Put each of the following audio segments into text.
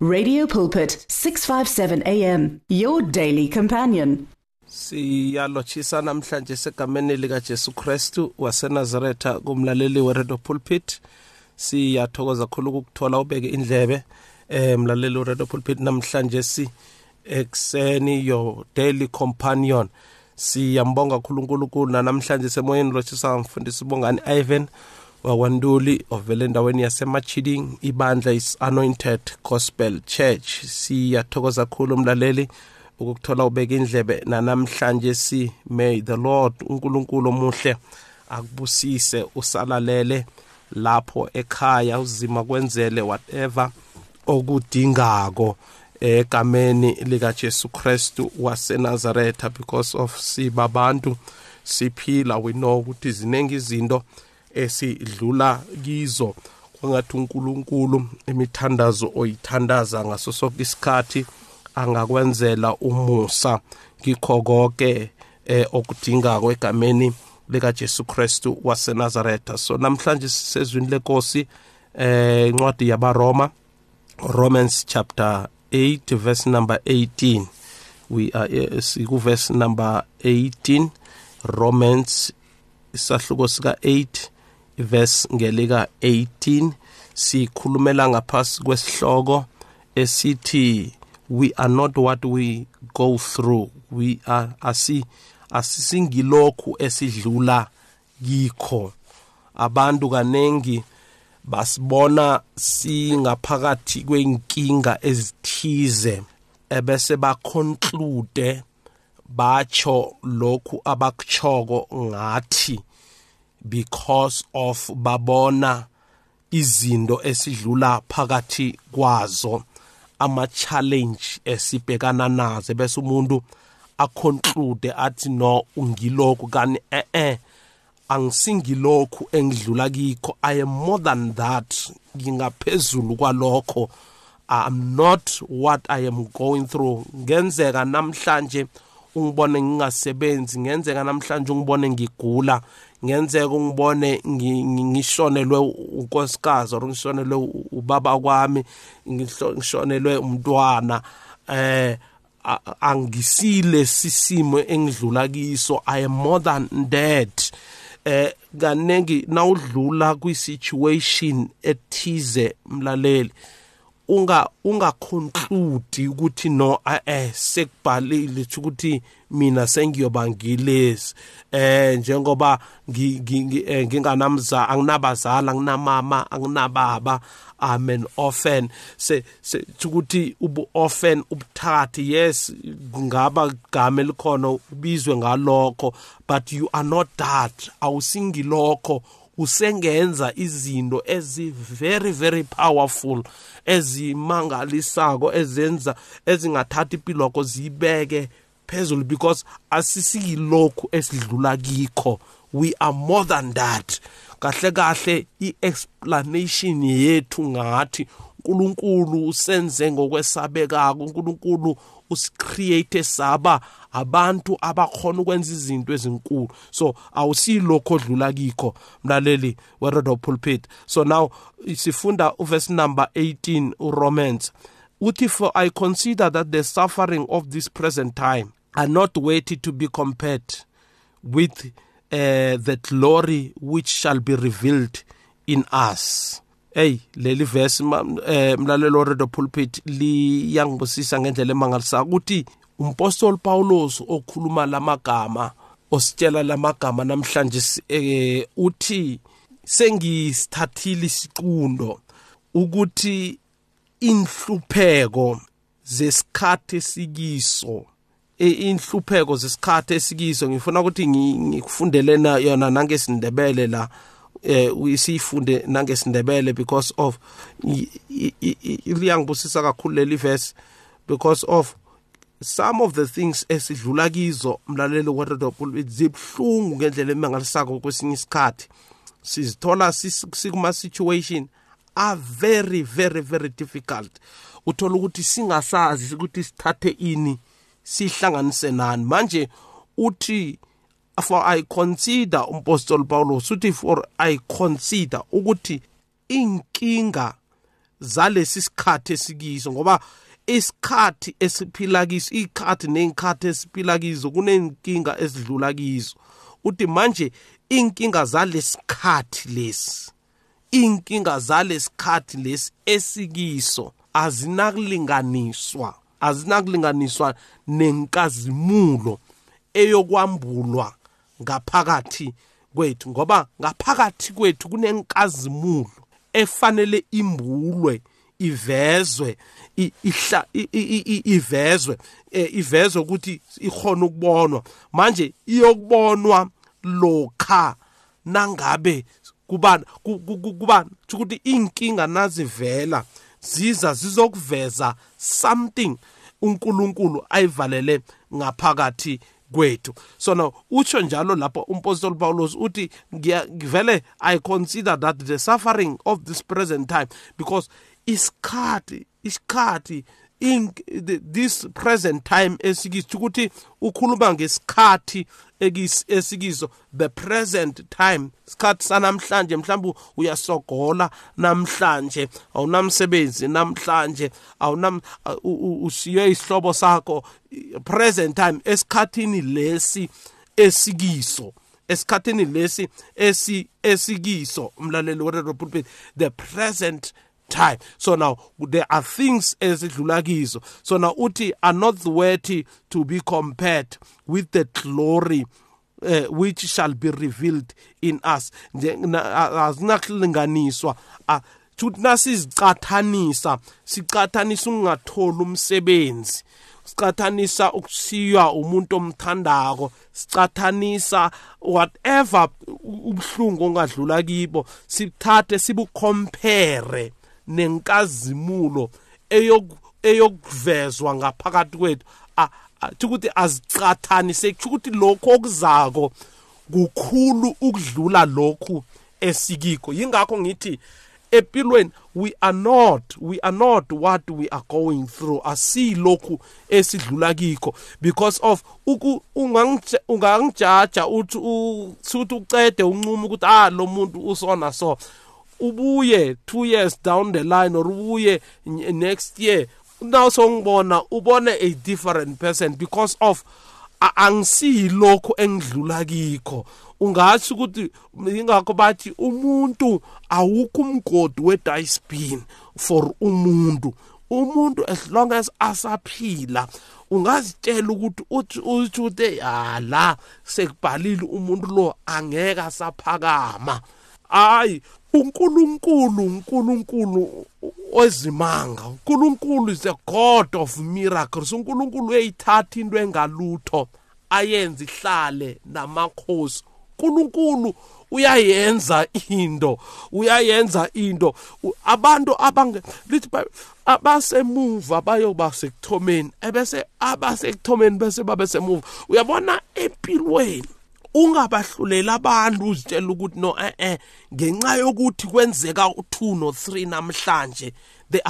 Radio Pulpit 657 AM your daily companion. siyalochisa namhlanje segameni likaJesu Kristu waseNazaretha kumlaleli weRadio Pulpit. Siyathokoza kakhulu ukuthola ubeke indlebe eh mlaleli weRadio Pulpit. Namhlanje si ekseni your daily companion. Siyambonga kakhulu uNkulunkulu namhlanje semoyeni lochisa mfundisi bongani Ivan. Wakwanduli ovele endaweni yasemachiding ibandla is anointed gospel church. Siyathokoza kakhulu umlaleli ukuthola ubeka indlebe nanamhlanje si. May the lord unkulunkulu omuhle akubusise usalalele lapho ekhaya uzima kwenzele whatever okudingako egameni likaJesu Kristu waseNazaretha. Because of sibabantu siphila we know ukuthi zinengi izinto esidlula kizo. Kwangathi uNkulunkulu imithandazo oyithandaza ngaso sonke isikhathi angakwenzela umusa. Ngikho konke eh okudingako egameni lika Jesu Kristu waseNazaretha. So namhlanje sisezwini lenkosi eh incwadi yabaRoma Romans chapter 8 verse number 18 we are siku verse number 18 Romans isahluko sika 8 verse ngelika 18 sikhulumela ngaphasi kwesihloko esithi we are not what we go through. We are asi asisingilokhu esidlula kikho. Abantu kanengi basibona singaphakathi kwenkinga ezithize ebese baconclude bacho lokhu abakuchoko ngathi because of babona izinto esidlula phakathi kwazo ama challenge esibhekana nazo bese umuntu aconclude athi no ungilokhu kani? Eh eh angisingilokhu engidlula kikho. I am more than that. Ngingaphezulu kwalokho. I'm not what i am going through. Ngenzeka namhlanje ungibone ngingasebenzi ngenzeka namhlanje ungibone ngigula. Ngenzeka ungibone ngishonelwe unkosikazi or ngishonelwe ubaba kwami ngishonelwe umntwana eh angisile sisimo engidlula kiso. I am more than that eh kanengi nawudlula kwi situation ethize mlaleli unga ungaconclude ukuthi no eh sekubhalile ukuthi mina sengiyoba ngilezi eh njengoba nginganamza anginabazala anginamama anginababa amen orphan. Se ukuthi ubu orphan ubuthakathi yes ngaba igama elikhona ubizwe ngalokho but you are not that. Awusingilokho usengenza izinto ezi very very powerful ezimangalisako ezenza ezingathatha impilo yakho zibeke phezulu because asisiyilokhu esidlula kikho. We are more than that. Kahle kahle i-explanation yethu ngathi uNkulunkulu usenze ngokwesabekako uNkulunkulu usicreate saba abantu abakhona ukwenza izinto ezinkulu. So awusilokho odlula kikho mlaleli weRadio Pulpit. So now sifunda uverse number 18 uRomans uthi for I consider that the suffering of this present time are not worthy to be compared with uh, the glory which shall be revealed in us hey leli verse eh mlalelo radio pulpit liyangibusisa ngendlela emangalisa ukuthi umpostoli Paulos okhuluma lamagama ositshela lamagama namhlanje eh uthi sengisithathile isiqundo ukuthi inhlupheko zesikhathi sikiso inhlupheko zesikhathi esikiso ngifuna ukuthi ngikufundele na yona nangesindebele la. Eh usifunde nangesindebele because of liyangibusisa kakhulu leli verse because of some of the things esidlula kizo mlaleli weRadio Pulpit zibhlungu ngendlela emangalisako kwesinye isikhathi. Sizithola sikuma situation are very very very difficult. Uthola ukuthi singasazi ukuthi sithathe ini sihlanganise nani. Manje uthi for i consider umpostoli Paulus uthi for i consider ukuthi inkinga zalesi sikhathi esikiso ngoba isikhathi esiphila kiso ikhathi nezikhathi esiphila kizo kunenkinga ezidlula kizo. Uthi manje inkinga zalesikhathi lesi inkinga zalesikhathi lesi esikiso azinakulinganiswa azinakulinganiswa nenkazimulo eyokwambulwa ngaphakathi kwethu ngoba ngaphakathi kwethu kunenkazimulo efanele imbulwe ivezwe ihla ivezwe eh, ivezwe ukuthi ikhona ukubonwa. Manje iyokubonwa lokha nangabe kubani kubani ukuthi inkinga nazivela ziza zizokuveza something uNkulunkulu ayivalele ngaphakathi kwethu. So now utsho njalo lapho umpostoli Paulus uthi ngivele i consider that the suffering of this present time because isikhathi isikhathi this present time esikiso ukuthi ukhuluma ngesikhathi esikiso the present time isikhathi sanamhlanje mhlawumbe uyasogola namhlanje awunamsebenzi namhlanje awunam usiye isihlobo sakho present time esikhathini lesi esikiso esikhathini lesi esikiso umlaleli we-radio pulpit the present time so now there are things ezidlula kizo. So now uthi are not worthy to be compared with the glory uh, which shall be revealed in us. Azinakulinganiswa. Ukuthi nasizicathanisa sicathanisa ungatholi umsebenzi sicathanisa ukusiywa umuntu omthandako sicathanisa whatever ubuhlungu ongadlula kibo sithathe sibucompare. Nenkazimulo eyokuvezwa ngaphakathi kwethu. Ukuthi azicathanise ukuthi lokho okuzako kukhulu ukudlula lokhu esikiko yingakho ngithi empilweni we are not we are not what we are going through. Asilokhu esidlula kikho. Because of ungangijaja uthi uthi ucede uncuma ukuthi ah lo muntu usona so ubuye 2 years down the line or ubuye next year now songibona ubone a different person because of angisiyilokho engidlula kikho. Ungathi ukuthi ingakho bathi umuntu awukho umgodi wedicebin for umuntu. Umuntu as long as asaphila ungazitshela ukuthi uthi uthi uthi la sekubhalile umuntu lo angeke asaphakama. Hayi uNkulunkulu uNkulunkulu ozimanga uNkulunkulu is a god of miracles. uNkulunkulu uyayithatha into engalutho ayenze ihlale namakhosi. uNkulunkulu uyayenza into uyayenza into. Abantu lithi abasemuva bayoba sekuthomeni ebese abasekuthomeni bese babe semuva. Uyabona empilweni. Ungabahlulela abantu uzitshela ukuthi no eh eh ngenxa yokuthi kwenzeka u2 no 3 namhlanje they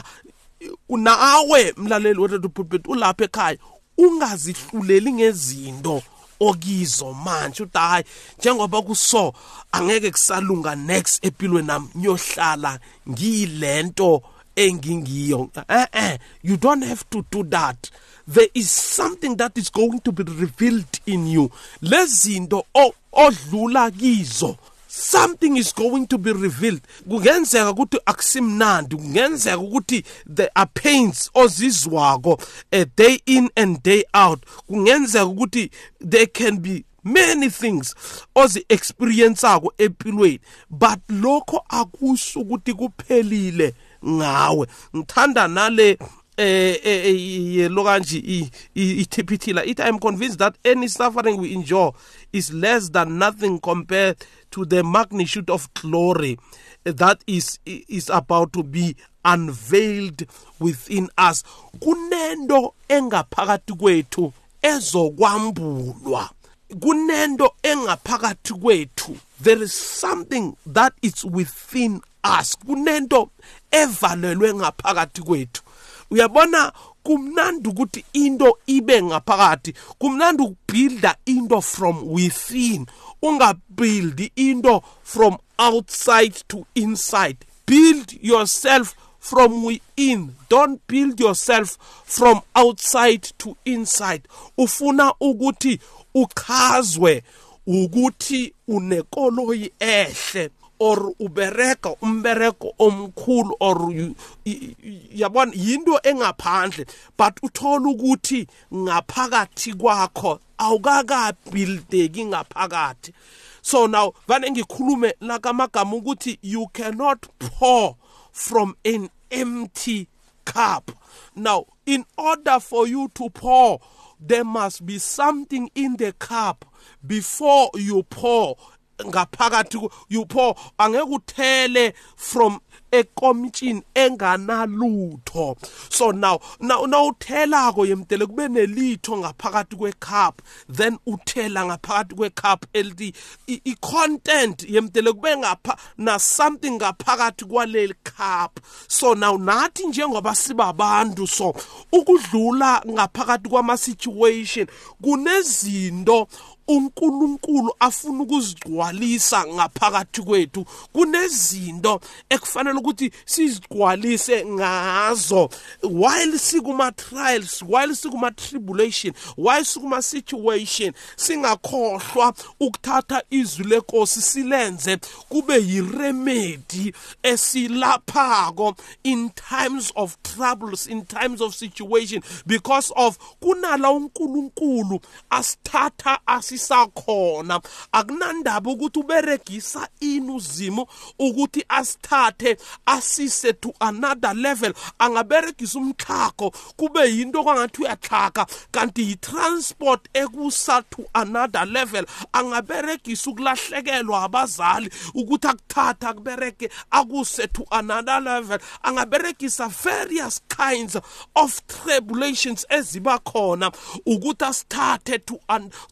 nawe mlaleli weredu pulpit ulapha ekhaya ungazihluleli ngezinto okizo manje uthi hayi njengoba kuso angeke kusalunga next empilweni nami ngiyohlala ngiyilento engingiyo. Eh eh you don't have to do that. There is something that is going to be revealed in you. Lezinto odlula kizo something is going to be revealed. Kungenzeka ukuthi akusimnandi kungenzeka ukuthi there are pains ozizwako a day in and day out. Kungenzeka ukuthi there can be many things ozi experienceako empilweni but lokho akusho ukuthi kuphelile. Ngawe. Ngithanda nale eh, eh, eh lo kanje ithiphithila it i'm convinced that any suffering we endure is less than nothing compared to the magnitude of glory that is is about to be unveiled within us. Kunento engaphakathi kwethu ezokwambulwa. Kunento engaphakathi kwethu. There is something that is within us. Kunento evalelwe ngaphakathi kwethu. Uyabona kumnandi ukuthi into ibe ngaphakathi kumnandi ukubuilda into from within ungabuild into from outside to inside. Build yourself from within. Don't build yourself from outside to inside. Ufuna ukuthi uchazwe ukuthi unekoloyi ehle. Or ubereka umbereko omkhulu or yabona yinto engaphandle but uthola ukuthi ngaphakathi kwakho awukakabuildeki ngaphakathi. So now vane ngikhulume lakamagama ukuthi you cannot pour from an empty cup. Now in order for you to pour there must be something in the cup before you pour ngaphakathi pour angeke uthele from ekomitshini enganalutho. So now now nawuthelako yemdele kube nelitho ngaphakathi kwecup then uthela ngaphakathi kwecup elithi i-content yemdele kube ngapha na something ngaphakathi kwaleli cup so now nathi njengoba sibabantu so ukudlula ngaphakathi kwama situation kunezinto uNkulunkulu afuna ukuzigcwalisa ngaphakathi kwethu. Kunezinto ekufanele ukuthi sizigcwalise ngazo. While sikuma trials while sikuma tribulation while sikuma situation singakhohlwa ukuthatha izwi lenkosi silenze kube yiremedy esilaphako in times of troubles in times of situation because of kunala uNkulunkulu asithatha asi sisakhona akunandaba ukuthi uberegisa ini uzimo ukuthi asithathe asise to another level. Angaberegisa umtlhago kube yinto kwangathi uyatlhaga. Kanti yi-transport ekusa to another level angaberegisa ukulahlekelwa abazali ukuthi akuthatha akubereke akuse to another level. Angaberegisa various kinds of tribulations eziba khona ukuthi asithathe to,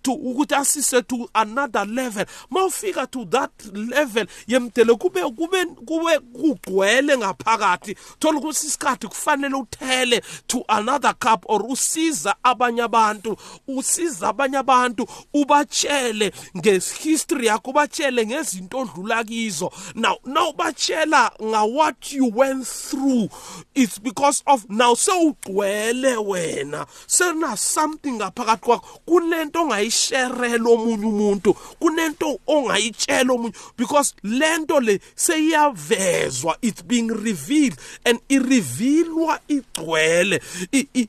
to ukuthi asise to another level. Mawufika to that level yemdele kube kube kube kugcwele ngaphakathi. Thola ukuthi isikhathi kufanele uthele to another cup or usiza abanye abantu usiza abanye abantu ubatshele ngehistory yakho ubatshele ngezinto odlula kizo. Now now batshela nga what you went through it's because of now sewugcwele wena. Sena something ngaphakathi kwakho kunento ongayishare lo omunye umuntu kunento ongayitshela omunye because lento le seyiyavezwa it's being revealed and irevealwa igcwele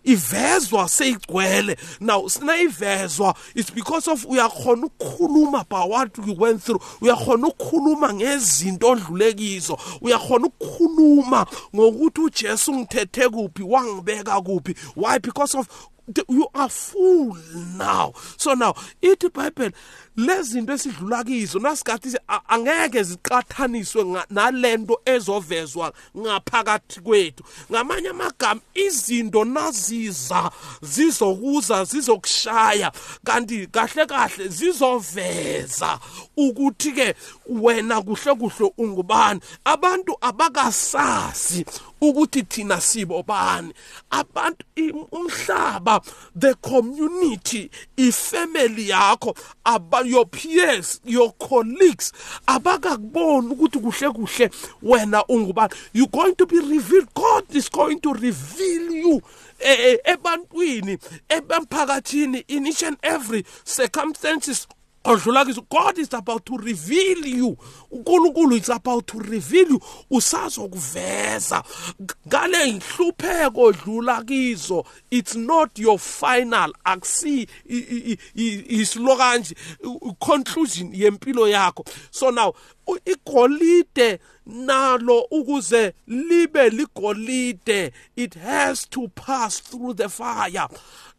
ivezwa seyigcwele. Now sinayivezwa it's because of uyakhona ukukhuluma about what you went through uyakhona ukukhuluma ngezinto odlulekizo uyakhona ukukhuluma ngokuthi uJesu ngithethe kuphi wangibeka kuphi why? Because of you are full now. So now ithi bible lezinto esidlula kizo nasikathi angeke ziqathaniswe nalento ezovezwa ngaphakathi kwethu. Ngamanye amagama izinto naziza zizokuza zizokushaya. Kanti kahle kahle zizoveza ukuthi ke wena kuhle kuhle ungubani. Abantu abakasazi ukuthi thina sibo bani abantu umhlaba the community ifamily yakho aba your peers your colleagues abakakubona ukuthi kuhle kuhle wena ungubani. You going to be revealed. God is going to reveal you ebantwini ebemphakathini in each and every circumstances odlula kizo god is about to reveal you. Unkulunkulu is about to reveal you. Usazokuveza. Ngale inhlupheko odlula kizo it's not your final. Akusi isilo kanje. Conclusion yempilo yakho. So now igolide nalo ukuze libe ligolide it has to pass through the fire.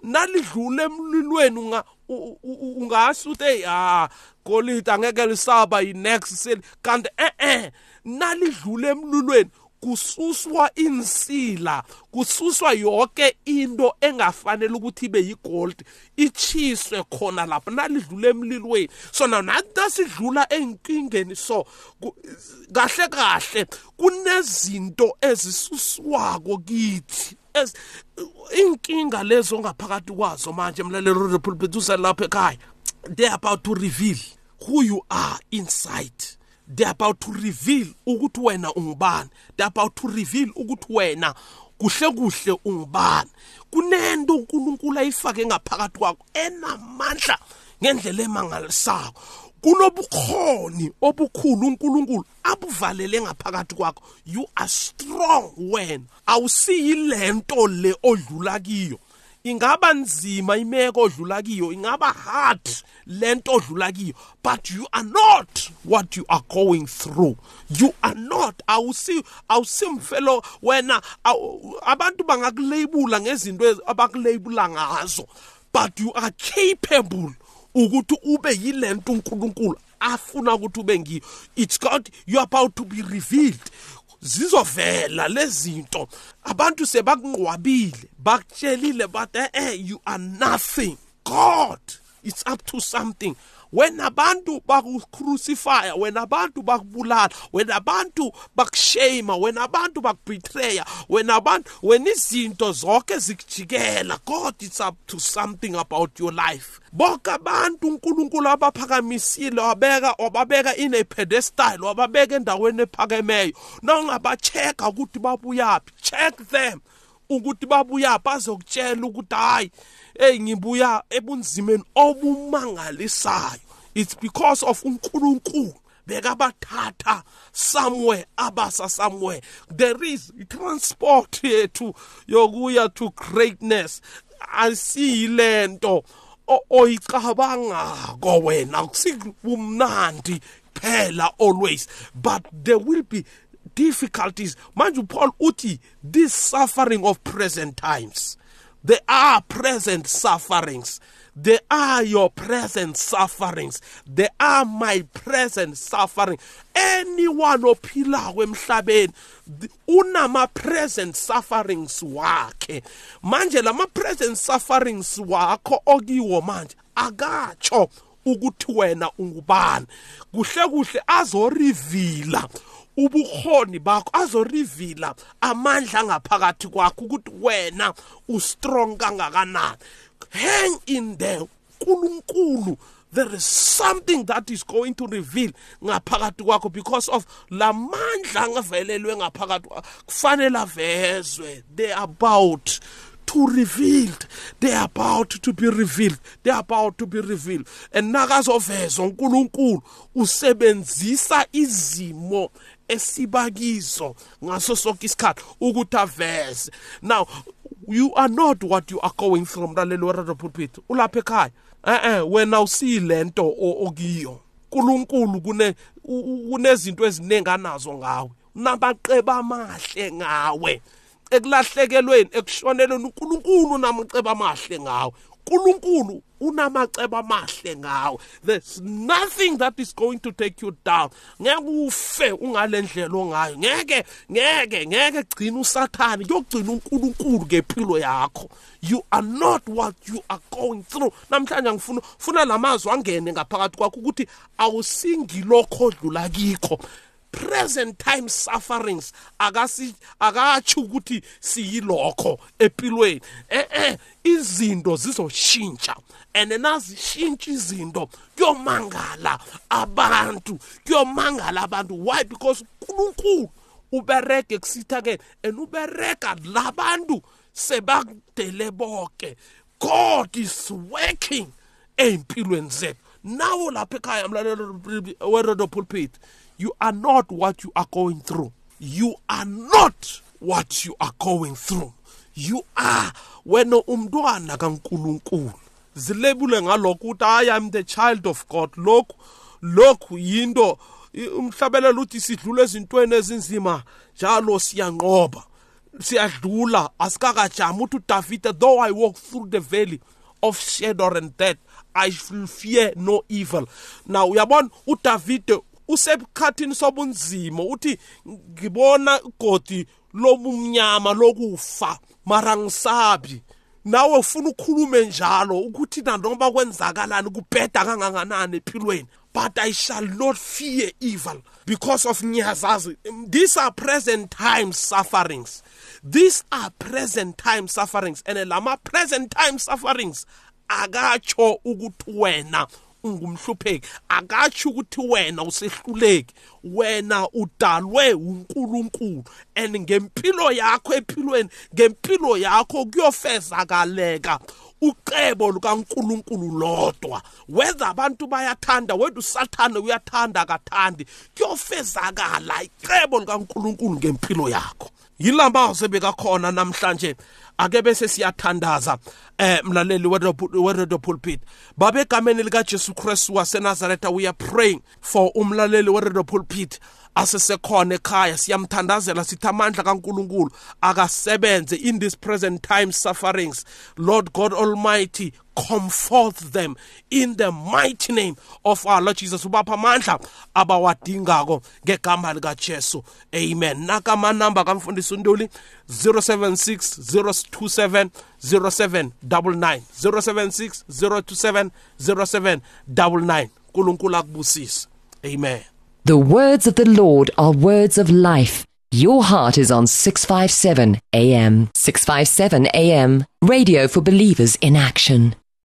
Nalidlule emlilweni unga ungasho ukuthi hey ah golide angeke lisaba yi next sale kanti eh eh nalidlule emlilweni kususwa insila kususwa yonke into engafanele ukuthi ibe yigold ichiswe khona lapha nalidlula emlilweni. So now nasidlula enkingeni so kahle kahle kunezinto ezisuswako kithi. Inkinga lezo ngaphakathi kwazo manje mlalelo repulpit usalapha ekhaya they are about to reveal who you are inside. They're about to reveal ukuthi wena ungubani. They're about to reveal ukuthi wena kuhle kuhle ungubani. Kunento uNkulunkulu ayifake ngaphakathi kwakho enamandla ngendlela emangalisayo kunobukhoni obukhulu uNkulunkulu abuvalele ngaphakathi kwakho. You are strong when? Awusiyi lento le odlula kiyo. Ingaba nzima imeko odlula kiyo? Ingaba hard lento odlula kiyo? But you are not what you are going through. You are not. Awusi awusimfelo wena. Abantu bangakulabela ngezinto abakulabela ngazo. But you are capable ukuthi ube yilento uNkulunkulu afuna ukuthi ube ngiyo. It's god you are about to be revealed. Zizovela lezinto. Abantu sebakunqwabile bakutshelile but eh you are nothing. God it's up to something wena abantu bakucrucifya wena abantu bakubulala wena abantu bakushame wena abantu bakubetray wena abantu wena izinto zonke zikujikela. God it's up to something about your life. Bonke abantu uNkulunkulu abaphakamisile wabeka wababeka in a pedestal wababeka endaweni ephakemeyo. Nawungabacheka ukuthi babuyaphi. Check them ukuthi babuya bazokutshela ukuthi hayi hey ngibuya ebunzimeni obumangalisayo. It's because of uNkulunkulu. Bekabathatha somewhere abasa somewhere. There is transport yethu yokuya to greatness. Asiyilento oyicabangako wena. Kusibumnandi phela always. But there will be difficulties. Manje uPaul uthi this suffering of present times there are present sufferings. There are your present sufferings. There are my present suffering. Anyone ophilako emhlabeni unama present sufferings wakhe. Manje lama present sufferings wakho okiwo manje akatsho ukuthi wena ungubani. Kuhle kuhle azorivila. Ubukhoni bakho azorivila amandla ngaphakathi kwakho ukuthi wena ustrong kangakanani. Hang in there uNkulunkulu there is something that is going to reveal ngaphakathi kwakho because of lamandla angavelelwe ngaphakathi kufanele avezwe. They about to revealed. They are about to be revealed. They are about to be revealed. And nakazovezwa uNkulunkulu usebenzisa izimo esibakizo ngaso sonke isikhathi ukuthi aveze. Now you are not what you are going through mlaleli weradio pulpit. Ulapha ekhaya. Eh eh wena usiyilento okiyo. uNkulunkulu kune kunezinto eziningi anazo ngawe. Unamaceba amahle ngawe. Ekulahlekelweni ekushonelweni uNkulunkulu unamaceba amahle ngawe. uNkulunkulu unamacebo amahle ngawe. There's nothing that is going to take you down. Ngeke ufe ungalendlela ongayo. Ngeke ngeke ngeke gcina usathani kuyogcina uNkulunkulu ngempilo yakho. You are not what you are going through. Namhlanje ngifuna funa lamazwi angene ngaphakathi kwakho ukuthi awusingilokho odlula kikho. Present time sufferings akasi akathi ukuthi siyilokho empilweni. Eh eh izinto zizoshintsha. And nazishintsha izinto kuyomangala abantu kuyomangala abantu. Why? Because uNkulunkulu ubereke kusithakeni and ubereka labantu sebakudele bonke God is working empilweni zethu. Nawo lapha ekhaya mlalelo werodo pulpit You are not what you are going through. You are not what you are going through. You are wena umntwana kaNkuluNkulu. Zilebule ngalokho ukuthi I am the child of God. Lokhu lokhu yinto umhlabelelo uthi sidlula ezintweni ezinzima njalo siyanqoba. Siyadlula asikakajama uthi uDavid though I walk through the valley of shadow and death I will fear no evil. Now uyabona uDavid usebukhathini sobunzima uthi ngibona igodi lobumnyama lokufa mara ngisabi. Nawe ufuna ukukhulume njalo ukuthi nanoma kwenzakalani kubheda kangakanani empilweni but I shall not fear evil because of ngiyazazi these are present time sufferings. These are present time sufferings and lama present time sufferings akatsho ukuthi wena ungumhlupheki akatsho ukuthi wena usehluleki. Wena udalwe uNkulunkulu and ngempilo yakho ephilweni ngempilo yakho kuyofezakaleka. Ucebo lukaNkuluNkulu lodwa. Whether abantu bayathanda whether usathane uyathanda akathandi kuyofezakala icebo likaNkuluNkulu ngempilo yakho. Yilamazwi bekakhona namhlanje. Ake bese siyathandaza eh mlaleli weredo pulpit babe egameni lika Jesu Christ waseNazaretha we are praying for umlaleli weredo pulpit asesekhona ekhaya. Siyamthandazela sithi amandla kaNkuluNkulu akasebenze in this present time sufferings. Lord god almighty comfort them in the mighty name of our lord jesus ubapha amandla abawadingako ngegama lika Jesu amen naka amanamba kamfundisi untuli 076 027 0799 076 027 0799 uNkulunkulu akubusise amen The words of the Lord are words of life. Your heart is on 657 AM. 657 AM. Radio for believers in action.